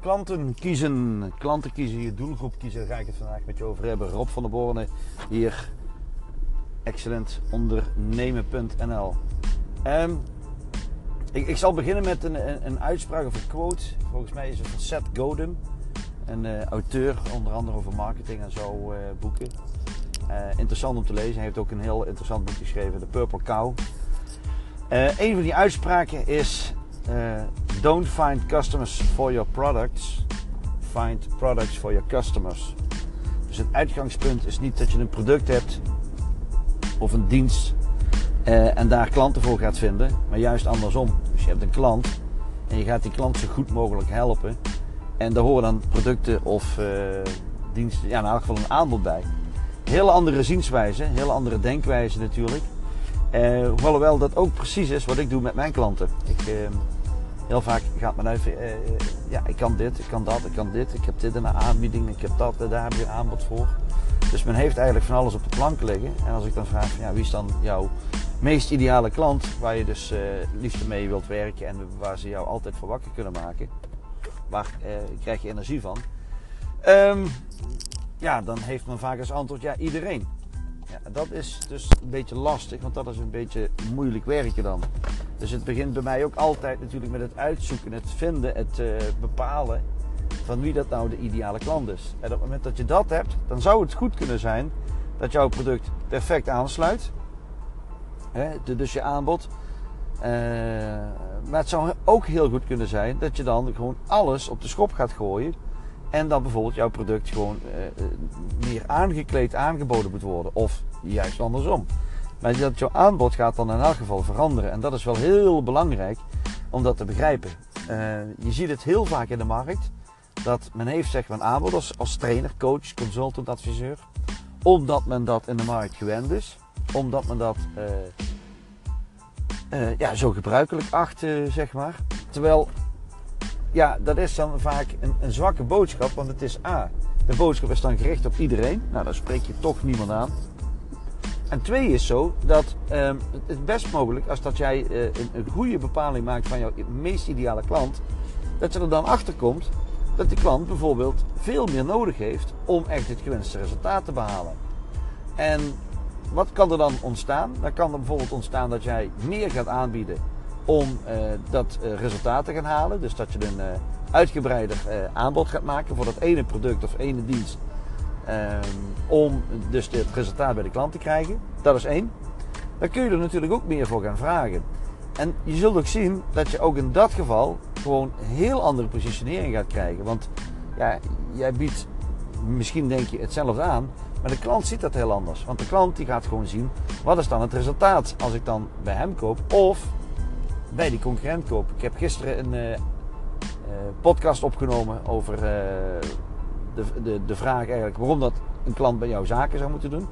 Klanten kiezen, klanten kiezen, je doelgroep kiezen. Daar ga ik het vandaag met je over hebben. Rob van der Borne hier, excellentondernemen.nl. Um, ik, ik, zal beginnen met een, een, uitspraak of een quote. Volgens mij is het van Seth Godin, een uh, auteur, onder andere over marketing en zo uh, boeken. Uh, interessant om te lezen. Hij heeft ook een heel interessant boek geschreven, The Purple Cow. een van die uitspraken is: Don't find customers for your products, find products for your customers. Dus het uitgangspunt is niet dat je een product hebt of een dienst uh, en daar klanten voor gaat vinden, maar juist andersom. Dus je hebt een klant en je gaat die klant zo goed mogelijk helpen. En daar horen dan producten of uh, diensten, ja, in elk geval een aanbod bij. Hele andere zienswijze, hele andere denkwijze natuurlijk. Uh, hoewel dat ook precies is wat ik doe met mijn klanten. Ik, heel vaak gaat men even, ja, ik kan dit, ik kan dat, ik kan dit, ik heb dit in een aanbieding, ik heb dat, daar heb je een aanbod voor. Dus men heeft eigenlijk van alles op de plank liggen. En als ik dan vraag, ja, wie is dan jouw meest ideale klant waar je dus uh, liefst mee wilt werken en waar ze jou altijd voor wakker kunnen maken. Waar krijg je energie van? Um, ja, dan heeft men vaak als antwoord ja, iedereen. Ja, dat is dus een beetje lastig, want dat is een beetje moeilijk werken dan. Dus het begint bij mij ook altijd natuurlijk met het uitzoeken, het vinden, het uh, bepalen van wie dat nou de ideale klant is. En op het moment dat je dat hebt, dan zou het goed kunnen zijn dat jouw product perfect aansluit Hè, dus je aanbod. Uh, maar het zou ook heel goed kunnen zijn dat je dan gewoon alles op de schop gaat gooien. En dan bijvoorbeeld jouw product gewoon uh, meer aangekleed aangeboden moet worden. Of juist andersom. Maar dat jouw aanbod gaat dan in elk geval veranderen. En dat is wel heel belangrijk om dat te begrijpen. Uh, je ziet het heel vaak in de markt. Dat men heeft zeg maar een aanbod als, trainer, coach, consultant, adviseur. Omdat men dat in de markt gewend is omdat men dat ja, zo gebruikelijk acht, zeg maar. Terwijl, ja, dat is dan vaak een, een, zwakke boodschap, want het is A. De boodschap is dan gericht op iedereen. Nou, dan spreek je toch niemand aan. En twee is zo dat ehm, het best mogelijk als dat jij een, een, goede bepaling maakt van jouw meest ideale klant, dat je er dan achter komt dat die klant bijvoorbeeld veel meer nodig heeft om echt het gewenste resultaat te behalen. En wat kan er dan ontstaan? Dan kan er bijvoorbeeld ontstaan dat jij meer gaat aanbieden om uh, dat uh, resultaat te gaan halen. Dus dat je een uh, uitgebreider aanbod gaat maken voor dat ene product of ene dienst. Ehm, om dus het resultaat bij de klant te krijgen. Dat is één. Dan kun je er natuurlijk ook meer voor gaan vragen. En je zult ook zien dat je ook in dat geval gewoon heel andere positionering gaat krijgen. Want ja, jij biedt, misschien denk je hetzelfde aan, maar de klant ziet dat heel anders. Want de klant die gaat gewoon zien wat is dan het resultaat als ik dan bij hem koop of bij die concurrent koop. Ik heb gisteren een uh, uh, podcast opgenomen over uh, de, de, de vraag eigenlijk waarom dat een klant bij jou zaken zou moeten doen.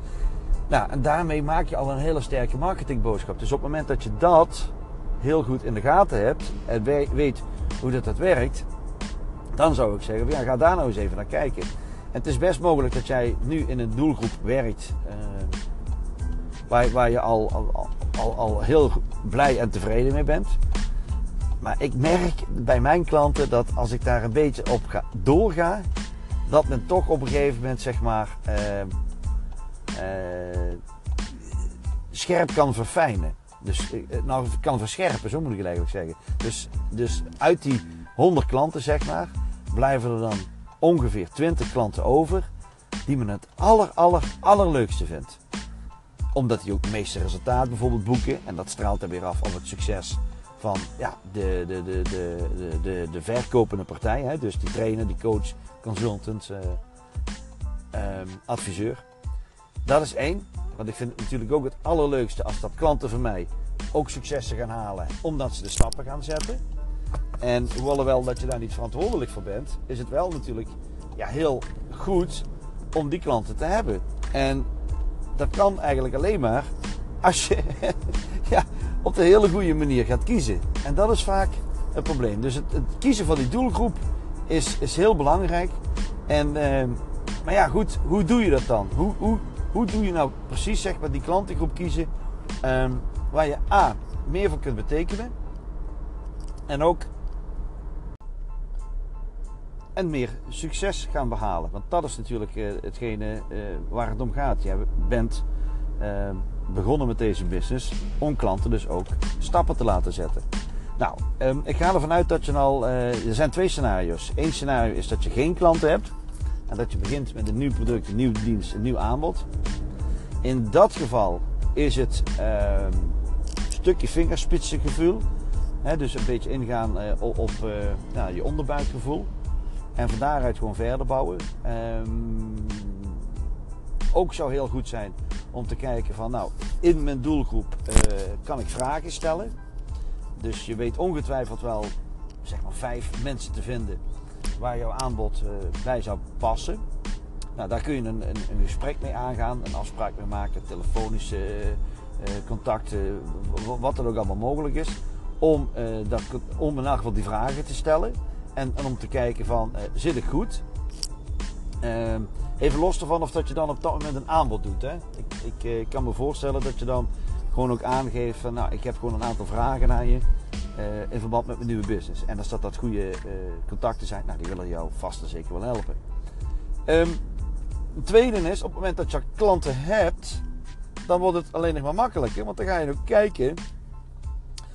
Nou, en daarmee maak je al een hele sterke marketingboodschap. Dus op het moment dat je dat heel goed in de gaten hebt en weet hoe dat, dat werkt, dan zou ik zeggen, ja, ga daar nou eens even naar kijken het is best mogelijk dat jij nu in een doelgroep werkt waar, waar je al, al, al, al heel blij en tevreden mee bent. Maar ik merk bij mijn klanten dat als ik daar een beetje op ga, doorga, dat men toch op een gegeven moment zeg maar uh, uh, scherp kan verfijnen. Dus nou kan verscherpen, zo moet ik eigenlijk zeggen. Dus, dus uit die 100 klanten zeg maar, blijven er dan ongeveer 20 klanten over die men het aller, aller, allerleukste vindt. Omdat die ook het meeste resultaat bijvoorbeeld boeken. En dat straalt er weer af op het succes van ja, de, de, de, de, de, de, de verkopende partij. Hè? Dus die trainer, die coach, consultant, uh, um, adviseur. Dat is één. Want ik vind het natuurlijk ook het allerleukste als dat klanten van mij ook successen gaan halen. Omdat ze de stappen gaan zetten. En hoewel dat je daar niet verantwoordelijk voor bent, is het wel natuurlijk ja, heel goed om die klanten te hebben. En dat kan eigenlijk alleen maar als je ja, op de hele goede manier gaat kiezen. En dat is vaak het probleem. Dus het, kiezen van die doelgroep is, is heel belangrijk. En, eh, maar ja, goed, hoe doe je dat dan? Hoe, hoe, hoe doe je nou precies zeg maar, die klantengroep kiezen eh, waar je A, meer voor kunt betekenen. En ook en meer succes gaan behalen. Want dat is natuurlijk uh, hetgene uh, waar het om gaat. Je bent uh, begonnen met deze business om klanten dus ook stappen te laten zetten. Nou, um, ik ga ervan uit dat je al. er zijn twee scenario's. Eén scenario is dat je geen klanten hebt. En dat je begint met een nieuw product, een nieuwe dienst, een nieuw aanbod. In dat geval is het ehm, een stukje vingerspitsengevoel. Dus een beetje ingaan op, op nou, je onderbuikgevoel. En van daaruit gewoon verder bouwen. Um, ook zou heel goed zijn om te kijken van nou, in mijn doelgroep uh, kan ik vragen stellen. Dus je weet ongetwijfeld wel zeg maar vijf mensen te vinden waar jouw aanbod uh, bij zou passen. Nou, daar kun je een, een, een, gesprek mee aangaan, een afspraak mee maken, telefonische uh, contacten, wat er ook allemaal mogelijk is. Om, dat, om in geval die vragen te stellen. En, en om te kijken van, uh, zit ik goed? Uh, even los ervan of dat je dan op dat moment een aanbod doet. Hè? Ik, ik uh, kan me voorstellen dat je dan gewoon ook aangeeft van, nou, ik heb gewoon een aantal vragen aan je. Uh, in verband met mijn nieuwe business. En als dat, dat goede contacten zijn, nou, die willen jou vast en zeker wel helpen. Um, het tweede is, op het moment dat je klanten hebt, dan wordt het alleen nog maar makkelijker. Want dan ga je ook kijken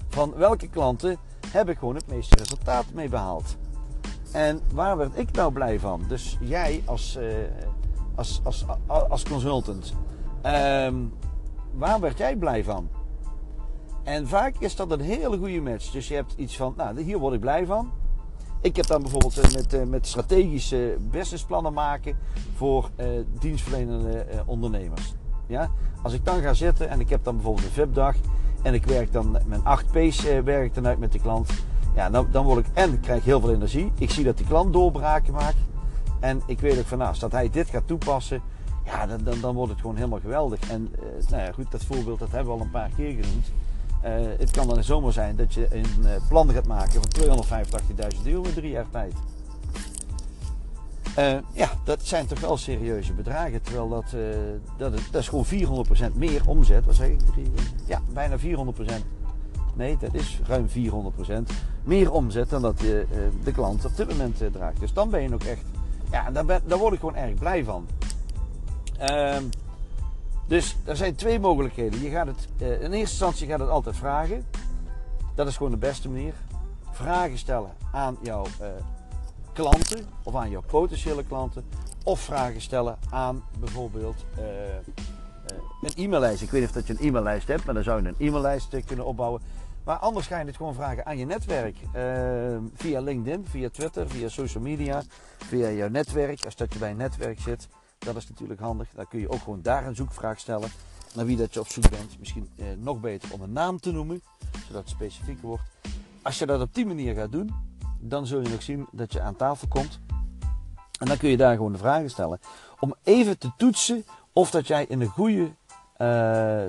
van welke klanten heb ik gewoon het meeste resultaat mee behaald. En waar werd ik nou blij van? Dus jij als, uh, als, als, als, consultant, um, waar werd jij blij van? En vaak is dat een hele goede match. Dus je hebt iets van, nou, hier word ik blij van. Ik heb dan bijvoorbeeld eh, met, eh, met strategische businessplannen maken voor dienstverlenende ondernemers. Ja? Als ik dan ga zitten en ik heb dan bijvoorbeeld een VIP-dag en ik werk dan mijn 8 P's werk dan uit met de klant. Ja, dan, dan word ik en krijg heel veel energie. Ik zie dat die klant doorbraken maakt. En ik weet ook van nou, dat hij dit gaat toepassen, ja, dan, dan, dan wordt het gewoon helemaal geweldig. En uh, nou ja, goed, dat voorbeeld dat hebben we al een paar keer genoemd. Uh, het kan dan zomaar zijn dat je een uh, plan gaat maken van 285.000 euro in drie jaar tijd. ja, dat zijn toch wel serieuze bedragen. Terwijl dat, dat, dat is gewoon 400% meer omzet. Wat zeg ik? Ja, bijna 400% Nee, dat is ruim 400% meer omzet dan dat je, uh, de klant op dit moment uh, draagt. Dus dan ben je ook echt, ja, daar, word ik gewoon erg blij van. Um, dus er zijn twee mogelijkheden. Je gaat het, in eerste instantie gaat het altijd vragen. Dat is gewoon de beste manier. Vragen stellen aan jouw klanten of aan jouw potentiële klanten. Of vragen stellen aan bijvoorbeeld een e-maillijst. Ik weet niet of dat je een e-maillijst hebt, maar dan zou je een e-maillijst kunnen opbouwen. Maar anders ga je het gewoon vragen aan je netwerk. Uh, via LinkedIn, via Twitter, via social media, via jouw netwerk. Als dat je bij een netwerk zit, dat is natuurlijk handig. Dan kun je ook gewoon daar een zoekvraag stellen. Naar wie dat je op zoek bent. Misschien eh, nog beter om een naam te noemen, zodat het specifieker wordt. Als je dat op die manier gaat doen, dan zul je nog zien dat je aan tafel komt. En dan kun je daar gewoon de vragen stellen. Om even te toetsen of dat jij in een goede uh,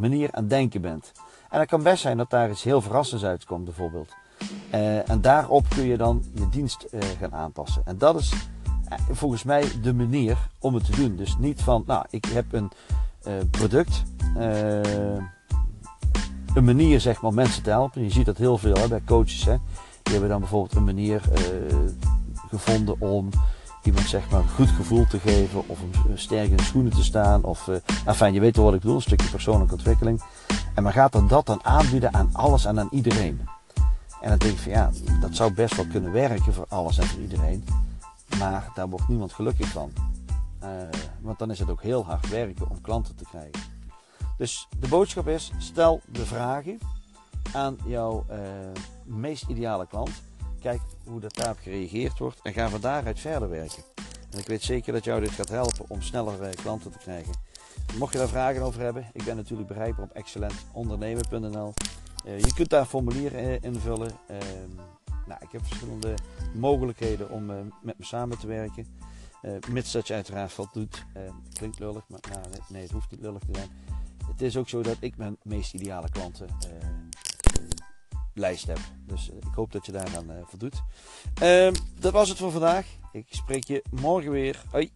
manier aan denken bent. En het kan best zijn dat daar iets heel verrassends uitkomt, bijvoorbeeld. Uh, en daarop kun je dan je dienst gaan aanpassen. En dat is volgens mij de manier om het te doen. Dus niet van, nou, ik heb een product, een manier zeg maar om mensen te helpen. Je ziet dat heel veel hè, bij coaches. Hè. Die hebben dan bijvoorbeeld een manier gevonden om iemand zeg maar een goed gevoel te geven of om sterk in de schoenen te staan. Of, enfin, je weet wel wat ik bedoel, een stukje persoonlijke ontwikkeling. En men gaat dan dat dan aanbieden aan alles en aan iedereen. En dan denk ik van ja, dat zou best wel kunnen werken voor alles en voor iedereen. Maar daar wordt niemand gelukkig van. Uh, want dan is het ook heel hard werken om klanten te krijgen. Dus de boodschap is: stel de vragen aan jouw uh, meest ideale klant. Kijk hoe dat daarop gereageerd wordt en ga van daaruit verder werken. En ik weet zeker dat jou dit gaat helpen om sneller klanten te krijgen. Mocht je daar vragen over hebben, ik ben natuurlijk bereikbaar op excellentondernemen.nl. Uh, je kunt daar een formulier uh, invullen. Uh, nou, ik heb verschillende mogelijkheden om eh, met me samen te werken. Eh, mits dat je uiteraard wat doet. klinkt lullig, maar nou, nee, het hoeft niet lullig te zijn. Het is ook zo dat ik mijn meest ideale klanten lijst heb. Dus ik hoop dat je daar aan voldoet. Ehm, dat was het voor vandaag. Ik spreek je morgen weer. Hoi.